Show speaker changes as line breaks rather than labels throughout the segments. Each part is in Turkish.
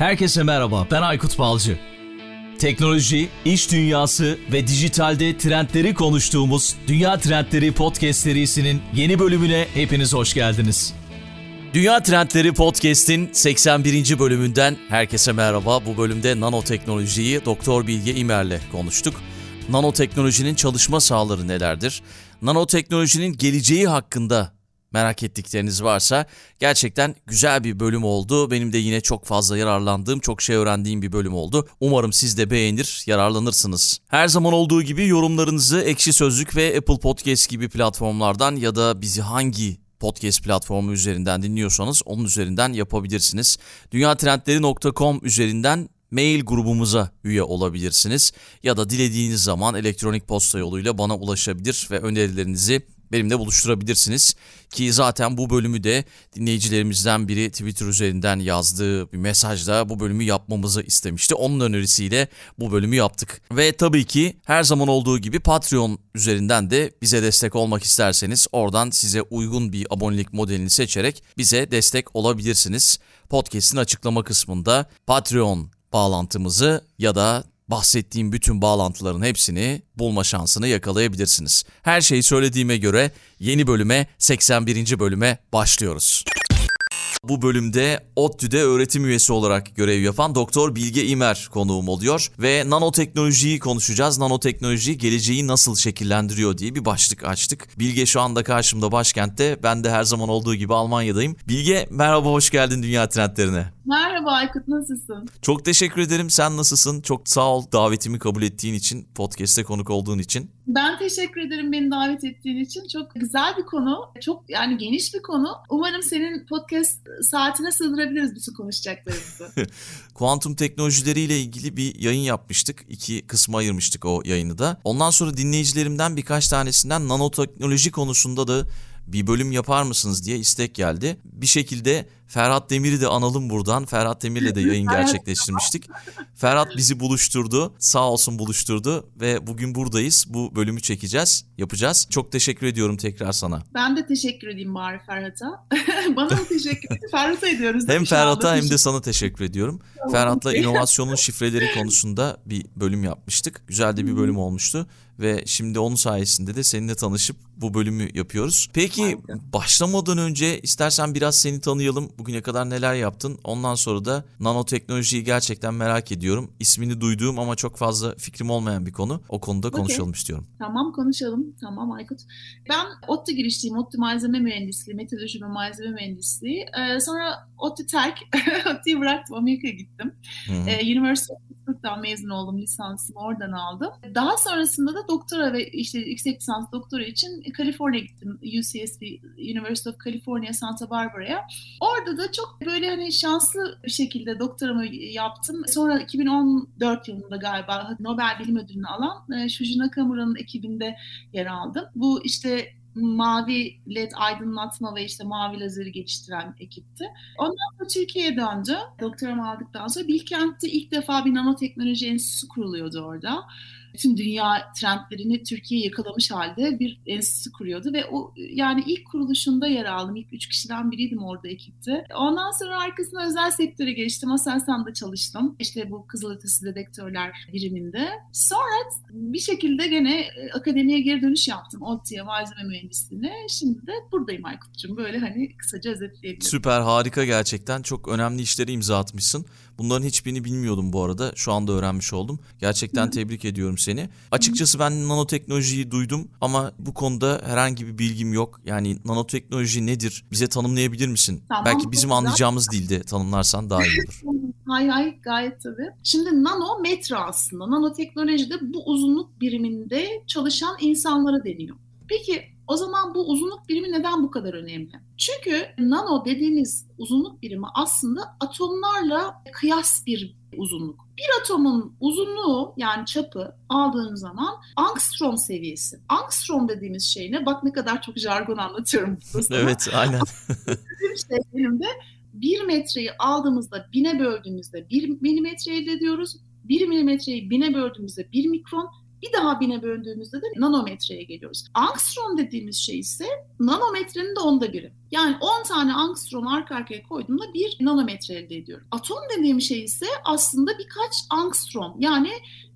Herkese merhaba, ben Aykut Balcı. Teknoloji, iş dünyası ve dijitalde trendleri konuştuğumuz Dünya Trendleri Podcast serisinin yeni bölümüne hepiniz hoş geldiniz. Dünya Trendleri Podcast'in 81. bölümünden herkese merhaba. Bu bölümde nanoteknolojiyi Doktor Bilge İmer'le konuştuk. Nanoteknolojinin çalışma sahaları nelerdir? Nanoteknolojinin geleceği hakkında merak ettikleriniz varsa gerçekten güzel bir bölüm oldu. Benim de yine çok fazla yararlandığım, çok şey öğrendiğim bir bölüm oldu. Umarım siz de beğenir, yararlanırsınız. Her zaman olduğu gibi yorumlarınızı Ekşi Sözlük ve Apple Podcast gibi platformlardan ya da bizi hangi podcast platformu üzerinden dinliyorsanız onun üzerinden yapabilirsiniz. dünyatrendleri.com üzerinden mail grubumuza üye olabilirsiniz ya da dilediğiniz zaman elektronik posta yoluyla bana ulaşabilir ve önerilerinizi benimle buluşturabilirsiniz. Ki zaten bu bölümü de dinleyicilerimizden biri Twitter üzerinden yazdığı bir mesajla bu bölümü yapmamızı istemişti. Onun önerisiyle bu bölümü yaptık. Ve tabii ki her zaman olduğu gibi Patreon üzerinden de bize destek olmak isterseniz oradan size uygun bir abonelik modelini seçerek bize destek olabilirsiniz. Podcast'in açıklama kısmında Patreon bağlantımızı ya da bahsettiğim bütün bağlantıların hepsini bulma şansını yakalayabilirsiniz. Her şeyi söylediğime göre yeni bölüme 81. bölüme başlıyoruz. Bu bölümde ODTÜ'de öğretim üyesi olarak görev yapan Doktor Bilge İmer konuğum oluyor ve nanoteknolojiyi konuşacağız. Nanoteknoloji geleceği nasıl şekillendiriyor diye bir başlık açtık. Bilge şu anda karşımda başkentte. Ben de her zaman olduğu gibi Almanya'dayım. Bilge merhaba hoş geldin Dünya Trendlerine.
Merhaba Aykut nasılsın?
Çok teşekkür ederim. Sen nasılsın? Çok sağ ol davetimi kabul ettiğin için, podcast'te konuk olduğun için.
Ben teşekkür ederim beni davet ettiğin için. Çok güzel bir konu. Çok yani geniş bir konu. Umarım senin podcast saatine sığdırabiliriz bütün konuşacaklarımızı.
Kuantum teknolojileriyle ilgili bir yayın yapmıştık. İki kısma ayırmıştık o yayını da. Ondan sonra dinleyicilerimden birkaç tanesinden nanoteknoloji konusunda da bir bölüm yapar mısınız diye istek geldi. Bir şekilde Ferhat Demir'i de analım buradan. Ferhat Demir'le de yayın gerçekleştirmiştik. Ferhat bizi buluşturdu. Sağ olsun buluşturdu ve bugün buradayız. Bu bölümü çekeceğiz, yapacağız. Çok teşekkür ediyorum tekrar sana.
Ben de teşekkür edeyim bari Ferhat'a. Bana da teşekkür ederim. Ferhat'a ediyoruz.
Hem Ferhat'a hem de sana teşekkür ediyorum. Tamam. Ferhat'la inovasyonun şifreleri konusunda bir bölüm yapmıştık. Güzel de bir bölüm olmuştu ve şimdi onun sayesinde de seninle tanışıp bu bölümü yapıyoruz. Peki Aynen. başlamadan önce istersen biraz seni tanıyalım. Bugüne kadar neler yaptın? Ondan sonra da nanoteknolojiyi gerçekten merak ediyorum. İsmini duyduğum ama çok fazla fikrim olmayan bir konu. O konuda okay. konuşalım istiyorum.
Tamam konuşalım. Tamam Aykut. Ben ODTÜ girişliyim. ODTÜ malzeme mühendisliği, metalurji ve malzeme mühendisliği. Ee, sonra ODTÜ terk. ODTÜ'yü bıraktım. Amerika'ya gittim. Ee, University of Pittsburgh'dan mezun oldum. Lisansımı oradan aldım. Daha sonrasında da doktora ve işte yüksek lisans doktora için Kaliforniya gittim. UCSB, University of California Santa Barbara'ya. Orada da çok böyle hani şanslı bir şekilde doktoramı yaptım. Sonra 2014 yılında galiba Nobel Bilim Ödülünü alan e, Shuji Nakamura'nın ekibinde yer aldım. Bu işte mavi led aydınlatma ve işte mavi lazeri geçiştiren ekipti. Ondan sonra Türkiye'ye döndü. Doktoramı aldıktan sonra Bilkent'te ilk defa bir nanoteknoloji enstitüsü kuruluyordu orada bütün dünya trendlerini Türkiye yakalamış halde bir enstitü kuruyordu ve o yani ilk kuruluşunda yer aldım. İlk üç kişiden biriydim orada ekipte. Ondan sonra arkasına özel sektöre geçtim. Aselsan'da çalıştım. İşte bu kızılötesi dedektörler biriminde. Sonra bir şekilde gene e, akademiye geri dönüş yaptım. ODTÜ'ye malzeme mühendisliğine. Şimdi de buradayım Aykut'cum. Böyle hani kısaca özetleyebilirim.
Süper harika gerçekten. Çok önemli işleri imza atmışsın. Bunların hiçbirini bilmiyordum bu arada. Şu anda öğrenmiş oldum. Gerçekten Hı. tebrik ediyorum seni. Açıkçası ben nanoteknolojiyi duydum ama bu konuda herhangi bir bilgim yok. Yani nanoteknoloji nedir? Bize tanımlayabilir misin? Tamam, Belki bizim anlayacağımız dilde tanımlarsan daha iyi olur.
hay hay gayet tabii. Şimdi nanometre aslında. Nanoteknolojide bu uzunluk biriminde çalışan insanlara deniyor. Peki o zaman bu uzunluk birimi neden bu kadar önemli? Çünkü nano dediğimiz uzunluk birimi aslında atomlarla kıyas bir uzunluk. Bir atomun uzunluğu yani çapı aldığın zaman angstrom seviyesi. Angstrom dediğimiz şey ne? Bak ne kadar çok jargon anlatıyorum.
evet aynen.
şey benim de bir metreyi aldığımızda bine böldüğümüzde bir milimetre elde ediyoruz. Bir milimetreyi bine böldüğümüzde bir mikron, Bir daha bine böldüğümüzde de nanometreye geliyoruz. Angstrom dediğimiz şey ise nanometrenin de onda biri. Yani 10 tane angstrom arka arkaya koyduğumda bir nanometre elde ediyorum. Atom dediğim şey ise aslında birkaç angstrom. Yani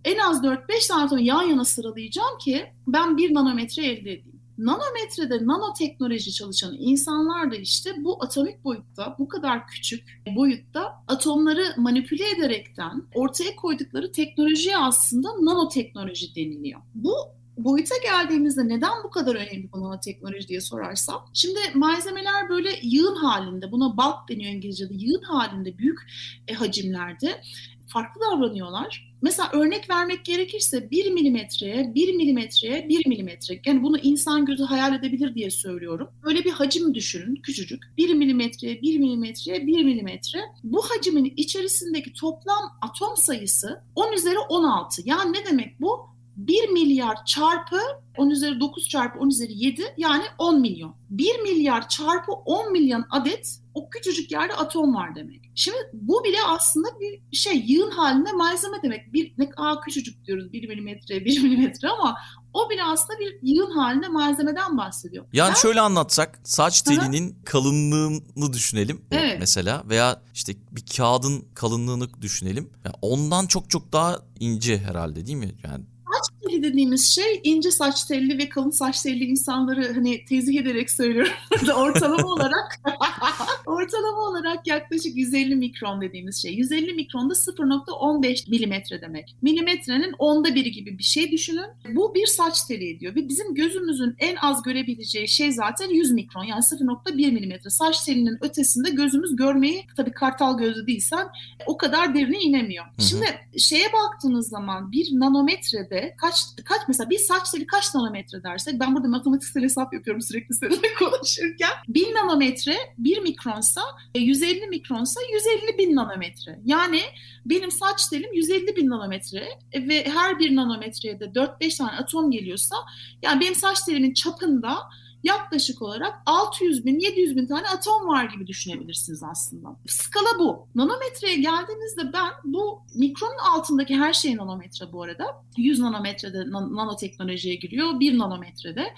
en az 4-5 tane atom yan yana sıralayacağım ki ben bir nanometre elde edeyim. Nanometrede nanoteknoloji çalışan insanlar da işte bu atomik boyutta, bu kadar küçük boyutta atomları manipüle ederekten ortaya koydukları teknolojiye aslında nanoteknoloji deniliyor. Bu boyuta geldiğimizde neden bu kadar önemli bu nanoteknoloji diye sorarsam. Şimdi malzemeler böyle yığın halinde, buna bulk deniyor İngilizce'de, yığın halinde büyük e, hacimlerde farklı davranıyorlar. Mesela örnek vermek gerekirse 1 milimetreye, 1 milimetreye, 1 milimetre. Yani bunu insan gözü hayal edebilir diye söylüyorum. Böyle bir hacim düşünün küçücük. 1 milimetreye, 1 milimetreye, 1 milimetre. Bu hacimin içerisindeki toplam atom sayısı 10 üzeri 16. Yani ne demek bu? 1 milyar çarpı 10 üzeri 9 çarpı 10 üzeri 7 yani 10 milyon. 1 milyar çarpı 10 milyon adet o küçücük yerde atom var demek. Şimdi bu bile aslında bir şey yığın halinde malzeme demek. Bir ne aa küçücük diyoruz 1 milimetre 1 milimetre ama o bile aslında bir yığın halinde malzemeden bahsediyor.
Yani ben, şöyle anlatsak saç telinin hı. kalınlığını düşünelim evet. mesela veya işte bir kağıdın kalınlığını düşünelim. Yani ondan çok çok daha ince herhalde değil mi? Yani
saç teli dediğimiz şey ince saç telli ve kalın saç telli insanları hani tezih ederek söylüyorum. ortalama olarak ortalama olarak yaklaşık 150 mikron dediğimiz şey. 150 mikron da 0.15 milimetre demek. Milimetrenin onda biri gibi bir şey düşünün. Bu bir saç teli ediyor ve bizim gözümüzün en az görebileceği şey zaten 100 mikron yani 0.1 milimetre. Saç telinin ötesinde gözümüz görmeyi tabii kartal gözü değilsen o kadar derine inemiyor. Şimdi şeye baktığınız zaman bir nanometrede kaç kaç mesela bir saç teli kaç nanometre dersek ben burada matematiksel hesap yapıyorum sürekli seninle konuşurken. 1000 nanometre 1 mikronsa 150 e, mikronsa 150 bin nanometre. Yani benim saç telim 150 bin nanometre ve her bir nanometreye de 4-5 tane atom geliyorsa yani benim saç telimin çapında yaklaşık olarak 600 bin, 700 bin tane atom var gibi düşünebilirsiniz aslında. Skala bu. Nanometreye geldiğimizde ben bu mikronun altındaki her şey nanometre bu arada. 100 nanometrede nan- nanoteknolojiye giriyor, 1 nanometrede.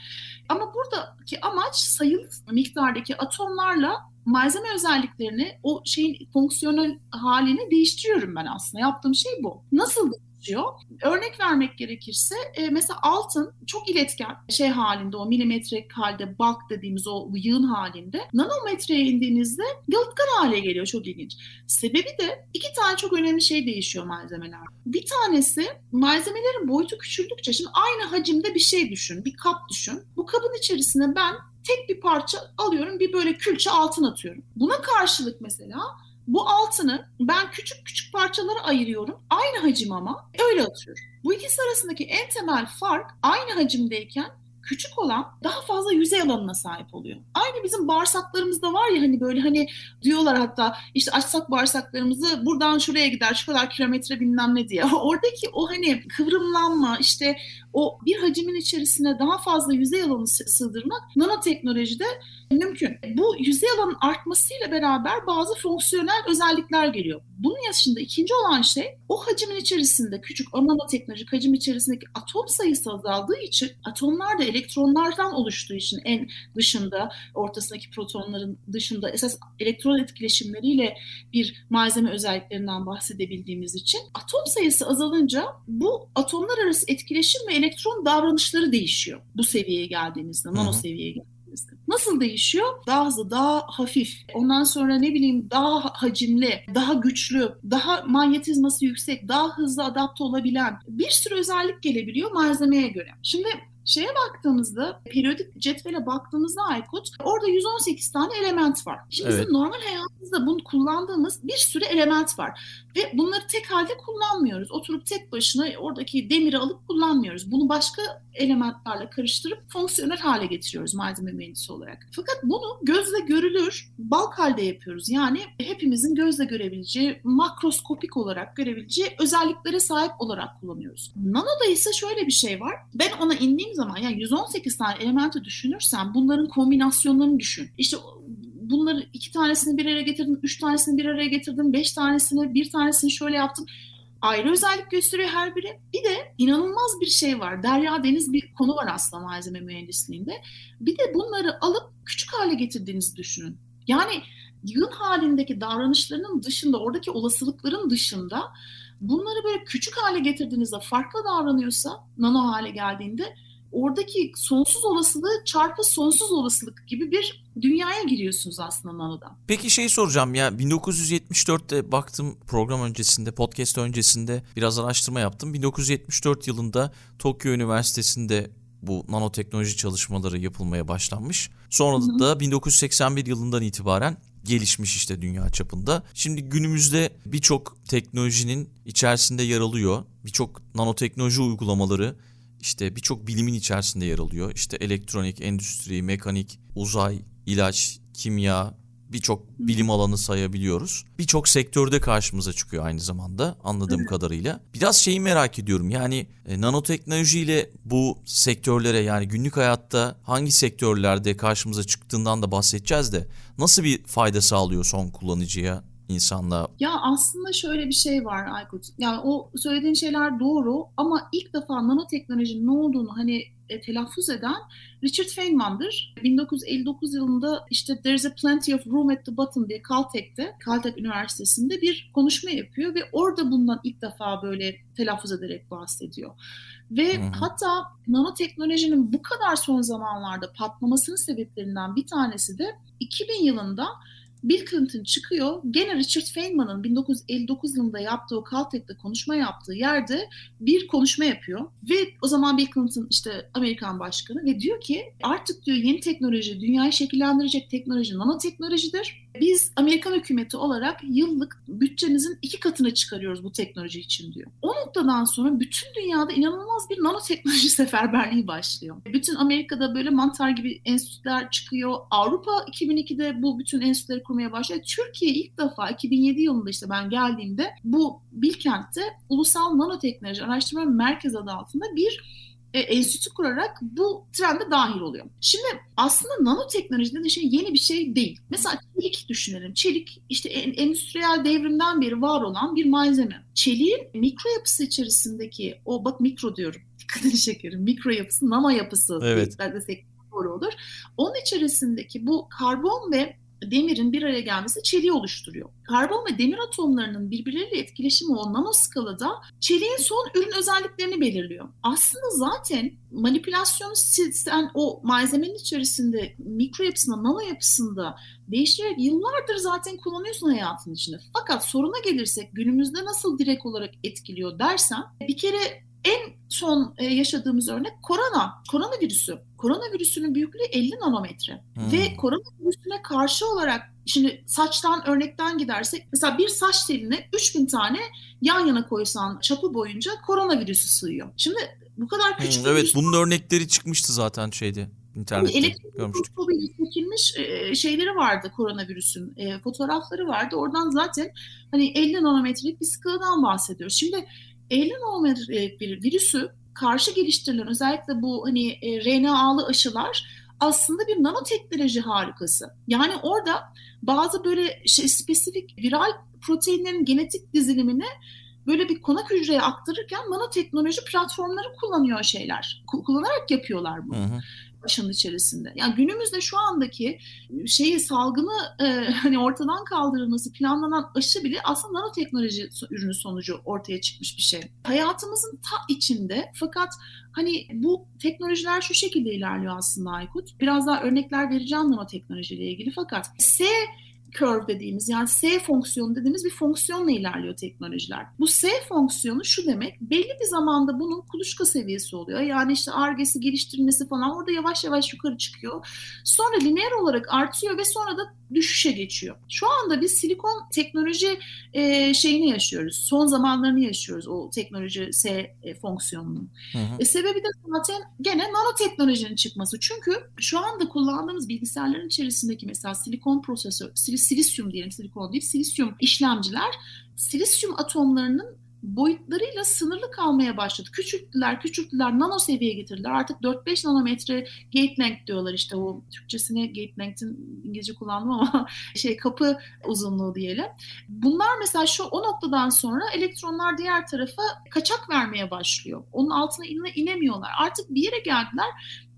Ama buradaki amaç sayılı miktardaki atomlarla malzeme özelliklerini, o şeyin fonksiyonel halini değiştiriyorum ben aslında. Yaptığım şey bu. Nasıl geçiyor. Örnek vermek gerekirse e, mesela altın çok iletken şey halinde o milimetrik halde bulk dediğimiz o yığın halinde nanometreye indiğinizde yalıtkan hale geliyor çok ilginç. Sebebi de iki tane çok önemli şey değişiyor malzemeler. Bir tanesi malzemelerin boyutu küçüldükçe şimdi aynı hacimde bir şey düşün, bir kap düşün. Bu kabın içerisine ben tek bir parça alıyorum bir böyle külçe altın atıyorum. Buna karşılık mesela bu altını ben küçük küçük parçalara ayırıyorum. Aynı hacim ama öyle atıyorum. Bu ikisi arasındaki en temel fark aynı hacimdeyken küçük olan daha fazla yüzey alanına sahip oluyor. Aynı bizim bağırsaklarımızda var ya hani böyle hani diyorlar hatta işte açsak bağırsaklarımızı buradan şuraya gider şu kadar kilometre bilmem ne diye. Oradaki o hani kıvrımlanma işte o bir hacimin içerisine daha fazla yüzey alanı sığdırmak nanoteknolojide mümkün. Bu yüzey alanın artmasıyla beraber bazı fonksiyonel özellikler geliyor. Bunun yaşında ikinci olan şey o hacimin içerisinde küçük o nanoteknolojik hacim içerisindeki atom sayısı azaldığı için atomlar da elektronlardan oluştuğu için en dışında ortasındaki protonların dışında esas elektron etkileşimleriyle bir malzeme özelliklerinden bahsedebildiğimiz için atom sayısı azalınca bu atomlar arası etkileşim ve elektron davranışları değişiyor bu seviyeye geldiğimizde, nano seviyeye geldiğimizde Nasıl değişiyor? Daha hızlı, daha hafif. Ondan sonra ne bileyim daha hacimli, daha güçlü, daha manyetizması yüksek, daha hızlı adapte olabilen bir sürü özellik gelebiliyor malzemeye göre. Şimdi Şeye baktığımızda, periyodik cetvele baktığımızda Aykut, orada 118 tane element var. Şimdi evet. bizim normal hayatımızda bunu kullandığımız bir sürü element var. Ve bunları tek halde kullanmıyoruz. Oturup tek başına oradaki demiri alıp kullanmıyoruz. Bunu başka elementlerle karıştırıp fonksiyonel hale getiriyoruz malzeme mühendisi olarak. Fakat bunu gözle görülür, balk halde yapıyoruz. Yani hepimizin gözle görebileceği, makroskopik olarak görebileceği özelliklere sahip olarak kullanıyoruz. Nanoda ise şöyle bir şey var. Ben ona indiğim zaman yani 118 tane elementi düşünürsen bunların kombinasyonlarını düşün. İşte bunları iki tanesini bir araya getirdim, üç tanesini bir araya getirdim, beş tanesini, bir tanesini şöyle yaptım. ayrı özellik gösteriyor her biri. Bir de inanılmaz bir şey var. Derya deniz bir konu var aslında malzeme mühendisliğinde. Bir de bunları alıp küçük hale getirdiğinizi düşünün. Yani yığın halindeki davranışlarının dışında, oradaki olasılıkların dışında bunları böyle küçük hale getirdiğinizde farklı davranıyorsa nano hale geldiğinde oradaki sonsuz olasılığı çarpı sonsuz olasılık gibi bir dünyaya giriyorsunuz aslında nanoda.
Peki şey soracağım ya 1974'te baktım program öncesinde podcast öncesinde biraz araştırma yaptım. 1974 yılında Tokyo Üniversitesi'nde bu nanoteknoloji çalışmaları yapılmaya başlanmış. Sonra da 1981 yılından itibaren gelişmiş işte dünya çapında. Şimdi günümüzde birçok teknolojinin içerisinde yer alıyor. Birçok nanoteknoloji uygulamaları işte birçok bilimin içerisinde yer alıyor. İşte elektronik, endüstri, mekanik, uzay, ilaç, kimya, birçok bilim alanı sayabiliyoruz. Birçok sektörde karşımıza çıkıyor aynı zamanda anladığım evet. kadarıyla. Biraz şeyi merak ediyorum yani e, nanoteknolojiyle bu sektörlere yani günlük hayatta hangi sektörlerde karşımıza çıktığından da bahsedeceğiz de nasıl bir fayda sağlıyor son kullanıcıya insanla?
Ya aslında şöyle bir şey var Aykut. Yani o söylediğin şeyler doğru ama ilk defa nanoteknolojinin ne olduğunu hani e, telaffuz eden Richard Feynman'dır. 1959 yılında işte There's a plenty of room at the bottom diye Caltech'te, Caltech Üniversitesi'nde bir konuşma yapıyor ve orada bundan ilk defa böyle telaffuz ederek bahsediyor. Ve hmm. hatta nanoteknolojinin bu kadar son zamanlarda patlamasının sebeplerinden bir tanesi de 2000 yılında Bill Clinton çıkıyor. Gene Richard Feynman'ın 1959 yılında yaptığı o Caltech'te konuşma yaptığı yerde bir konuşma yapıyor. Ve o zaman Bill Clinton işte Amerikan başkanı ve diyor ki artık diyor yeni teknoloji, dünyayı şekillendirecek teknoloji nanoteknolojidir. Biz Amerikan hükümeti olarak yıllık bütçemizin iki katına çıkarıyoruz bu teknoloji için diyor. O noktadan sonra bütün dünyada inanılmaz bir nanoteknoloji seferberliği başlıyor. Bütün Amerika'da böyle mantar gibi enstitüler çıkıyor. Avrupa 2002'de bu bütün enstitüleri kurmaya başladı. Türkiye ilk defa 2007 yılında işte ben geldiğimde bu Bilkent'te Ulusal Nanoteknoloji Araştırma Merkezi adı altında bir e, enstitü kurarak bu trende dahil oluyor. Şimdi aslında nanoteknoloji dediğin şey yeni bir şey değil. Mesela çelik düşünelim. Çelik işte endüstriyel devrimden beri var olan bir malzeme. Çeliğin mikro yapısı içerisindeki o bak mikro diyorum. Dikkatini çekerim. Mikro yapısı, nano yapısı.
Evet.
Desek doğru olur. Onun içerisindeki bu karbon ve demirin bir araya gelmesi çeliği oluştururuyor. Karbon ve demir atomlarının birbirleriyle etkileşimi o nanoskalada çeliğin son ürün özelliklerini belirliyor. Aslında zaten manipülasyon sen o malzemenin içerisinde mikro yapısında, nano yapısında değiştirerek yıllardır zaten kullanıyorsun hayatın içinde. Fakat soruna gelirsek günümüzde nasıl direkt olarak etkiliyor dersen bir kere en son e, yaşadığımız örnek korona, koronavirüsü. Koronavirüsünün büyüklüğü 50 nanometre. Hmm. Ve koronavirüsüne karşı olarak şimdi saçtan örnekten gidersek mesela bir saç teline 3000 tane yan yana koysan çapı boyunca koronavirüsü sığıyor. Şimdi bu kadar küçük
hmm, Evet bunun örnekleri çıkmıştı zaten şeyde internette Elektrik görmüştük.
çekilmiş e, şeyleri vardı koronavirüsün e, fotoğrafları vardı. Oradan zaten hani 50 nanometrelik bir skaladan bahsediyoruz. Şimdi 50 nanometrelik bir virüsü karşı geliştirilen özellikle bu hani e, RNA'lı aşılar aslında bir nanoteknoloji harikası. Yani orada bazı böyle şey, spesifik viral proteinlerin genetik dizilimini böyle bir konak hücreye aktarırken nanoteknoloji platformları kullanıyor şeyler. Kullanarak yapıyorlar bunu. Hı hı aşının içerisinde. Yani günümüzde şu andaki şeyi salgını e, hani ortadan kaldırılması planlanan aşı bile aslında nanoteknoloji ürünü sonucu ortaya çıkmış bir şey. Hayatımızın ta içinde fakat hani bu teknolojiler şu şekilde ilerliyor aslında Aykut. Biraz daha örnekler vereceğim nanoteknolojiyle ilgili fakat S curve dediğimiz yani S fonksiyonu dediğimiz bir fonksiyonla ilerliyor teknolojiler. Bu S fonksiyonu şu demek belli bir zamanda bunun kuluçka seviyesi oluyor. Yani işte argesi geliştirilmesi falan orada yavaş yavaş yukarı çıkıyor. Sonra lineer olarak artıyor ve sonra da düşüşe geçiyor. Şu anda biz silikon teknoloji e, şeyini yaşıyoruz. Son zamanlarını yaşıyoruz o teknoloji S e, fonksiyonunun. Hı hı. E, sebebi de zaten gene nanoteknolojinin çıkması. Çünkü şu anda kullandığımız bilgisayarların içerisindeki mesela silikon prosesör, sil silisyum diyelim silikon değil, silisyum işlemciler silisyum atomlarının boyutlarıyla sınırlı kalmaya başladı. Küçülttüler, küçülttüler, nano seviyeye getirdiler. Artık 4-5 nanometre gate length diyorlar işte o Türkçesine gate length'in İngilizce kullandım ama şey kapı uzunluğu diyelim. Bunlar mesela şu o noktadan sonra elektronlar diğer tarafa kaçak vermeye başlıyor. Onun altına inemiyorlar. Artık bir yere geldiler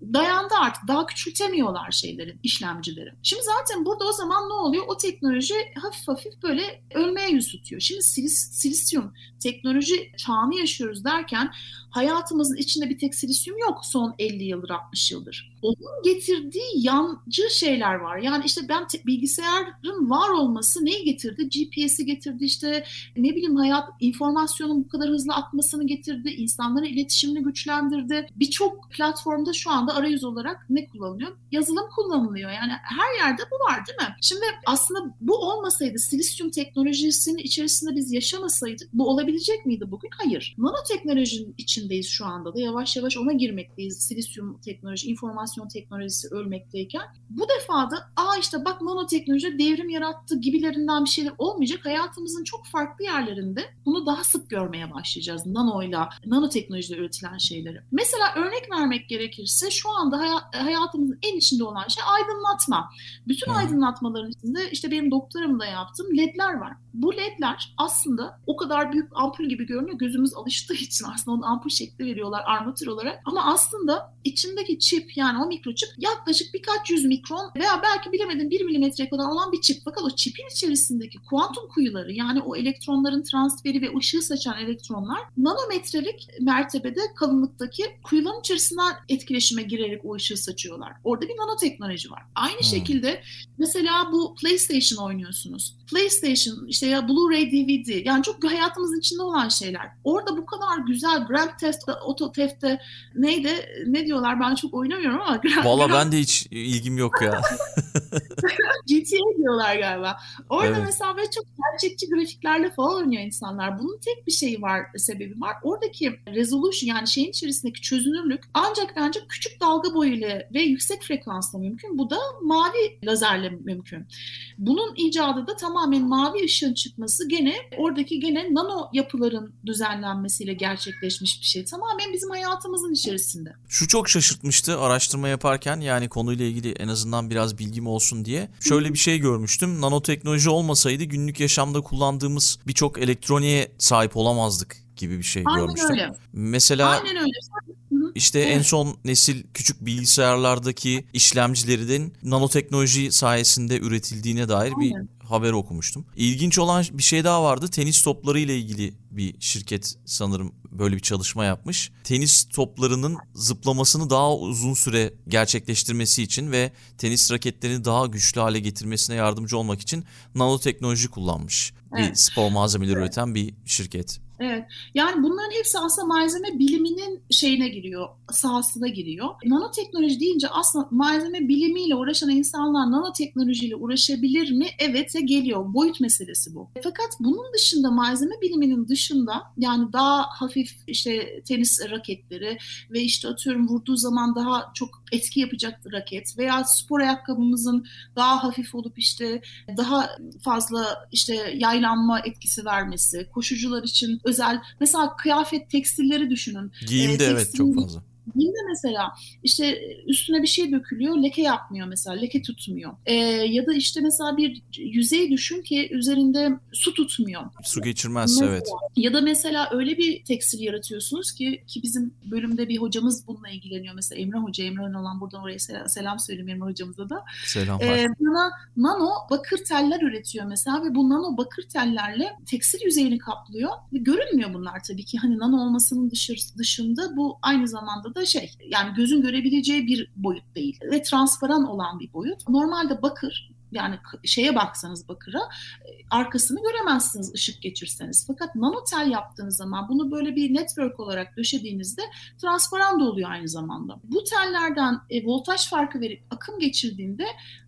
dayandı artık. Daha küçültemiyorlar şeylerin, işlemcileri. Şimdi zaten burada o zaman ne oluyor? O teknoloji hafif hafif böyle ölmeye yüz tutuyor. Şimdi silis, silisyum teknoloji çağını yaşıyoruz derken hayatımızın içinde bir tek silisyum yok son 50 yıldır 60 yıldır. Onun getirdiği yancı şeyler var. Yani işte ben te- bilgisayarın var olması neyi getirdi? GPS'i getirdi işte ne bileyim hayat informasyonun bu kadar hızlı akmasını getirdi. insanların iletişimini güçlendirdi. Birçok platformda şu anda arayüz olarak ne kullanılıyor? Yazılım kullanılıyor. Yani her yerde bu var değil mi? Şimdi aslında bu olmasaydı silisyum teknolojisinin içerisinde biz yaşamasaydık bu olabilecek miydi bugün? Hayır. Nanoteknolojinin içindeyiz şu anda da yavaş yavaş ona girmekteyiz. Silisyum teknoloji, informasyon teknolojisi ölmekteyken. Bu defa da aa işte bak nanoteknoloji devrim yarattı gibilerinden bir şeyler olmayacak. Hayatımızın çok farklı yerlerinde bunu daha sık görmeye başlayacağız. Nanoyla, nanoteknolojiyle üretilen şeyleri. Mesela örnek vermek gerekirse şu anda hayatımızın en içinde olan şey aydınlatma. Bütün aydınlatmaların içinde işte benim doktoramda yaptığım ledler var. Bu ledler aslında o kadar büyük ampul gibi görünüyor. Gözümüz alıştığı için aslında onu ampul şekli veriyorlar armatür olarak. Ama aslında içindeki çip yani o mikroçip yaklaşık birkaç yüz mikron veya belki bilemedim bir milimetre kadar olan bir çip. Fakat o çipin içerisindeki kuantum kuyuları yani o elektronların transferi ve ışığı saçan elektronlar nanometrelik mertebede kalınlıktaki kuyuların içerisinden etkileşime girerek o ışığı saçıyorlar. Orada bir nanoteknoloji var. Aynı hmm. şekilde mesela bu PlayStation oynuyorsunuz. PlayStation işte ya Blu-ray DVD yani çok hayatımızın içinde olan şeyler. Orada bu kadar güzel Grand Theft Auto Theft'te neydi ne diyorlar ben çok oynamıyorum ama
Grand, Valla ben de hiç ilgim yok ya.
GTA diyorlar galiba. Orada evet. mesela böyle çok gerçekçi grafiklerle falan oynuyor insanlar. Bunun tek bir şeyi var, sebebi var. Oradaki resolution yani şeyin içerisindeki çözünürlük ancak ancak küçük dalga boyuyla ve yüksek frekansla mümkün. Bu da mavi lazerle mümkün. Bunun icadı da tamamen mavi ışığın çıkması gene oradaki gene nano yapıların düzenlenmesiyle gerçekleşmiş bir şey. Tamamen bizim hayatımızın içerisinde.
Şu çok şaşırtmıştı araştırma yaparken yani konuyla ilgili en azından biraz bilgim olsun diye. Şöyle bir şey görmüştüm. Nanoteknoloji olmasaydı günlük yaşamda kullandığımız birçok elektroniğe sahip olamazdık gibi bir şey Aynen görmüştüm. Öyle. Mesela Aynen öyle. İşte evet. en son nesil küçük bilgisayarlardaki işlemcilerin nanoteknoloji sayesinde üretildiğine dair Aynen. bir haber okumuştum. İlginç olan bir şey daha vardı. Tenis topları ile ilgili bir şirket sanırım böyle bir çalışma yapmış. Tenis toplarının zıplamasını daha uzun süre gerçekleştirmesi için ve tenis raketlerini daha güçlü hale getirmesine yardımcı olmak için nanoteknoloji kullanmış. Evet. Bir spor malzemeleri evet. üreten bir şirket.
Evet. Yani bunların hepsi aslında malzeme biliminin şeyine giriyor, sahasına giriyor. Nanoteknoloji deyince aslında malzeme bilimiyle uğraşan insanlar nanoteknolojiyle uğraşabilir mi? Evetse geliyor. Boyut meselesi bu. Fakat bunun dışında malzeme biliminin dışında yani daha hafif işte tenis raketleri ve işte atıyorum vurduğu zaman daha çok etki yapacak raket veya spor ayakkabımızın daha hafif olup işte daha fazla işte yaylanma etkisi vermesi, koşucular için özel mesela kıyafet tekstilleri düşünün.
Giyimde ee, evet çok fazla.
Giyimde mesela işte üstüne bir şey dökülüyor leke yapmıyor mesela leke tutmuyor. Ee, ya da işte mesela bir yüzey düşün ki üzerinde su tutmuyor.
Su geçirmez mesela, evet.
Ya da mesela öyle bir tekstil yaratıyorsunuz ki ki bizim bölümde bir hocamız bununla ilgileniyor. Mesela Emre Hoca, Emre olan buradan oraya selam, söyleyeyim Emre hocamıza da.
Selamlar. Ee,
buna nano bakır teller üretiyor mesela ve bu nano bakır tellerle tekstil yüzeyini kaplıyor. Görünmüyor bunlar tabii ki. Hani nano olmasının dışında bu aynı zamanda da da şey yani gözün görebileceği bir boyut değil ve transparan olan bir boyut. Normalde bakır yani şeye baksanız bakıra e, arkasını göremezsiniz ışık geçirseniz. Fakat nanotel yaptığınız zaman bunu böyle bir network olarak döşediğinizde transparan da oluyor aynı zamanda. Bu tellerden e, voltaj farkı verip akım geçirdiğinde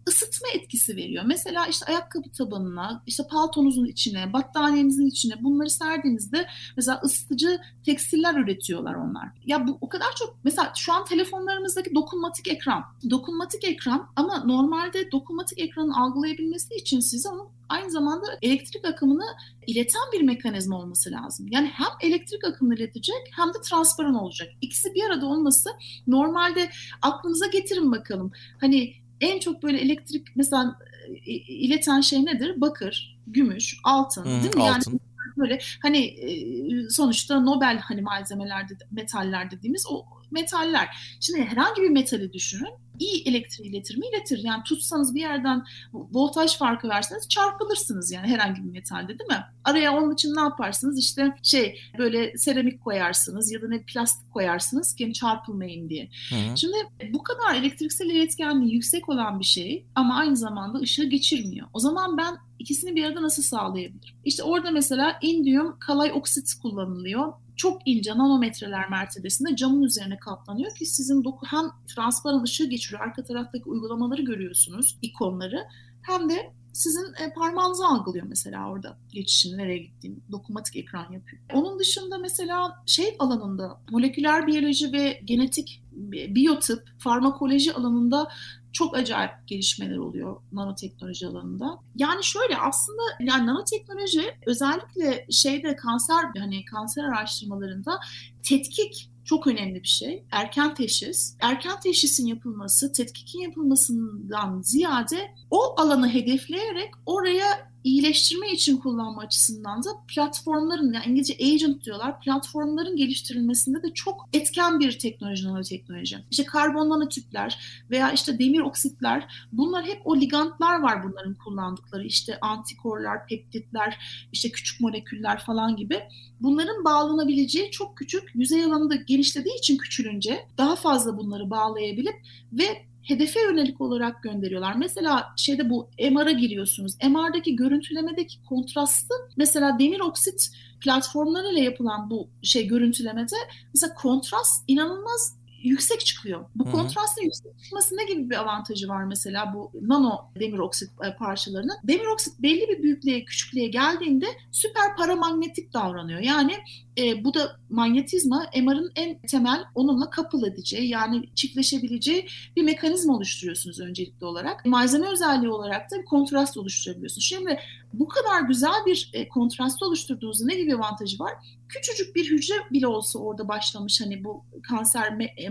ısıtma etkisi veriyor. Mesela işte ayakkabı tabanına, işte paltonuzun içine, battaniyenizin içine bunları serdiğinizde mesela ısıtıcı tekstiller üretiyorlar onlar. Ya bu o kadar çok mesela şu an telefonlarımızdaki dokunmatik ekran. Dokunmatik ekran ama normalde dokunmatik ekranın algılayabilmesi için size onun aynı zamanda elektrik akımını ileten bir mekanizma olması lazım. Yani hem elektrik akımını iletecek hem de transparan olacak. İkisi bir arada olması normalde aklınıza getirin bakalım. Hani en çok böyle elektrik mesela e, ileten şey nedir? Bakır, gümüş, altın
Hmm,
değil mi? Yani
altın.
böyle hani e, sonuçta Nobel hani malzemeler dedi- metaller dediğimiz o metaller. Şimdi herhangi bir metali düşünün. iyi elektriği iletir mi? İletir. Yani tutsanız bir yerden voltaj farkı verseniz çarpılırsınız yani herhangi bir metalde değil mi? Araya onun için ne yaparsınız? İşte şey böyle seramik koyarsınız ya da ne plastik koyarsınız ki çarpılmayın diye.
Hı.
Şimdi bu kadar elektriksel iletkenliği yüksek olan bir şey ama aynı zamanda ışığı geçirmiyor. O zaman ben ikisini bir arada nasıl sağlayabilirim? İşte orada mesela indium kalay oksit kullanılıyor. Çok ince nanometreler mertebesinde camın üzerine katlanıyor ki sizin doku hem transparan ışığı geçiriyor. Arka taraftaki uygulamaları görüyorsunuz, ikonları. Hem de sizin e, parmağınızı algılıyor mesela orada geçişin nereye gittiğini dokunmatik ekran yapıyor. Onun dışında mesela şey alanında moleküler biyoloji ve genetik bi- biyotip, farmakoloji alanında çok acayip gelişmeler oluyor nanoteknoloji alanında. Yani şöyle aslında yani nanoteknoloji özellikle şeyde kanser hani kanser araştırmalarında tetkik çok önemli bir şey. Erken teşhis. Erken teşhisin yapılması, tetkikin yapılmasından ziyade o alanı hedefleyerek oraya iyileştirme için kullanma açısından da platformların yani İngilizce agent diyorlar platformların geliştirilmesinde de çok etken bir teknoloji nanoteknoloji. İşte karbon nanotüpler veya işte demir oksitler bunlar hep o ligantlar var bunların kullandıkları işte antikorlar, peptitler, işte küçük moleküller falan gibi bunların bağlanabileceği çok küçük yüzey alanı da genişlediği için küçülünce daha fazla bunları bağlayabilip ve hedefe yönelik olarak gönderiyorlar. Mesela şeyde bu MR'a giriyorsunuz. MR'daki görüntülemedeki kontrastı mesela demir oksit platformlarıyla yapılan bu şey görüntülemede mesela kontrast inanılmaz yüksek çıkıyor. Bu kontrastın yüksek çıkması ne gibi bir avantajı var mesela bu nano demir oksit e, parçalarının? Demir oksit belli bir büyüklüğe, küçüklüğe geldiğinde süper paramanyetik davranıyor. Yani e, bu da manyetizma MR'ın en temel onunla couple edeceği yani çiftleşebileceği bir mekanizma oluşturuyorsunuz öncelikli olarak. Malzeme özelliği olarak da bir kontrast oluşturabiliyorsunuz. Şimdi bu kadar güzel bir e, kontrast oluşturduğunuzda ne gibi avantajı var? Küçücük bir hücre bile olsa orada başlamış hani bu kanser e,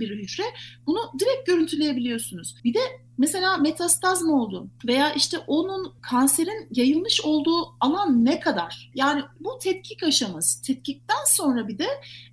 bir hücre bunu direkt görüntüleyebiliyorsunuz. Bir de mesela metastaz mı oldu veya işte onun kanserin yayılmış olduğu alan ne kadar? Yani bu tetkik aşaması. Tetkikten sonra bir de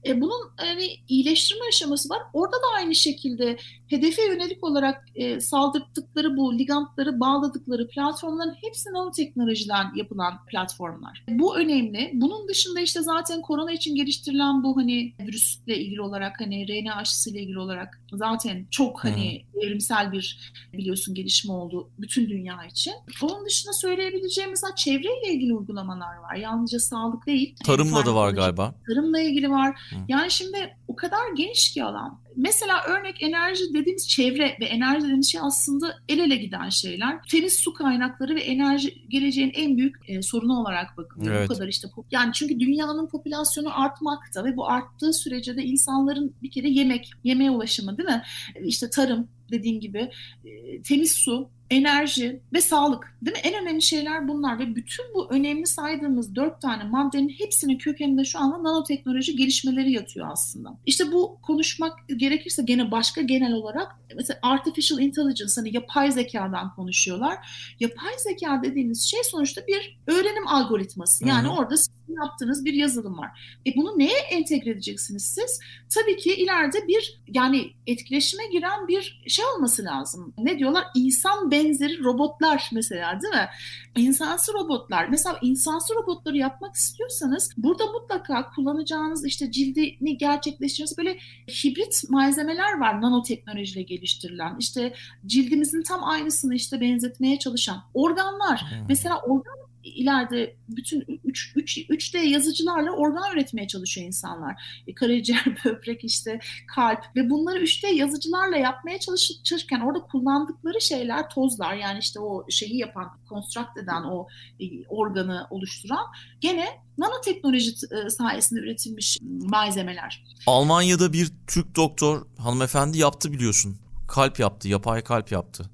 e, bunun hani iyileştirme aşaması var. Orada da aynı şekilde hedefe yönelik olarak e, saldırttıkları bu ligantları bağladıkları platformların hepsi nanoteknolojiden yapılan platformlar. Bu önemli. Bunun dışında işte zaten korona için geliştirilen bu hani virüsle ilgili olarak hani RNA aşısıyla ilgili olarak zaten çok hani evrimsel bir biliyorsun gelişme oldu bütün dünya için. Onun dışında söyleyebileceğim mesela çevreyle ilgili uygulamalar var. Yalnızca sağlık değil.
Tarımla da var galiba.
tarımla ilgili var.
Hı.
Yani şimdi o kadar geniş ki alan. Mesela örnek enerji dediğimiz çevre ve enerji dediğimiz şey aslında el ele giden şeyler. Temiz su kaynakları ve enerji geleceğin en büyük e, sorunu olarak bakılıyor.
Evet.
Bu kadar işte. Yani çünkü dünyanın popülasyonu artmakta ve bu arttığı sürece de insanların bir kere yemek, yemeğe ulaşımı değil mi? İşte tarım dediğin gibi e, temiz su, enerji ve sağlık değil mi? En önemli şeyler bunlar ve bütün bu önemli saydığımız dört tane maddenin hepsinin kökeninde şu anda nanoteknoloji gelişmeleri yatıyor aslında. İşte bu konuşmak gerekirse gene başka genel olarak mesela artificial intelligence hani yapay zekadan konuşuyorlar. Yapay zeka dediğimiz şey sonuçta bir öğrenim algoritması. Yani
Hı hı.
orada yaptığınız bir yazılım var. E bunu neye entegre edeceksiniz siz? Tabii ki ileride bir yani etkileşime giren bir şey olması lazım. Ne diyorlar? İnsan benzeri robotlar mesela değil mi? İnsansı robotlar. Mesela insansı robotları yapmak istiyorsanız burada mutlaka kullanacağınız işte cildini gerçekleştiriniz böyle hibrit malzemeler var nanoteknolojiyle geliştirilen. İşte cildimizin tam aynısını işte benzetmeye çalışan organlar.
Hı.
Mesela organ ileride bütün 3, 3, 3D yazıcılarla organ üretmeye çalışıyor insanlar. E, karaciğer, böbrek işte kalp ve bunları 3D yazıcılarla yapmaya çalışırken orada kullandıkları şeyler tozlar yani işte o şeyi yapan, konstrakt eden o e, organı oluşturan gene nanoteknoloji e, sayesinde üretilmiş malzemeler.
Almanya'da bir Türk doktor hanımefendi yaptı biliyorsun. Kalp yaptı, yapay kalp yaptı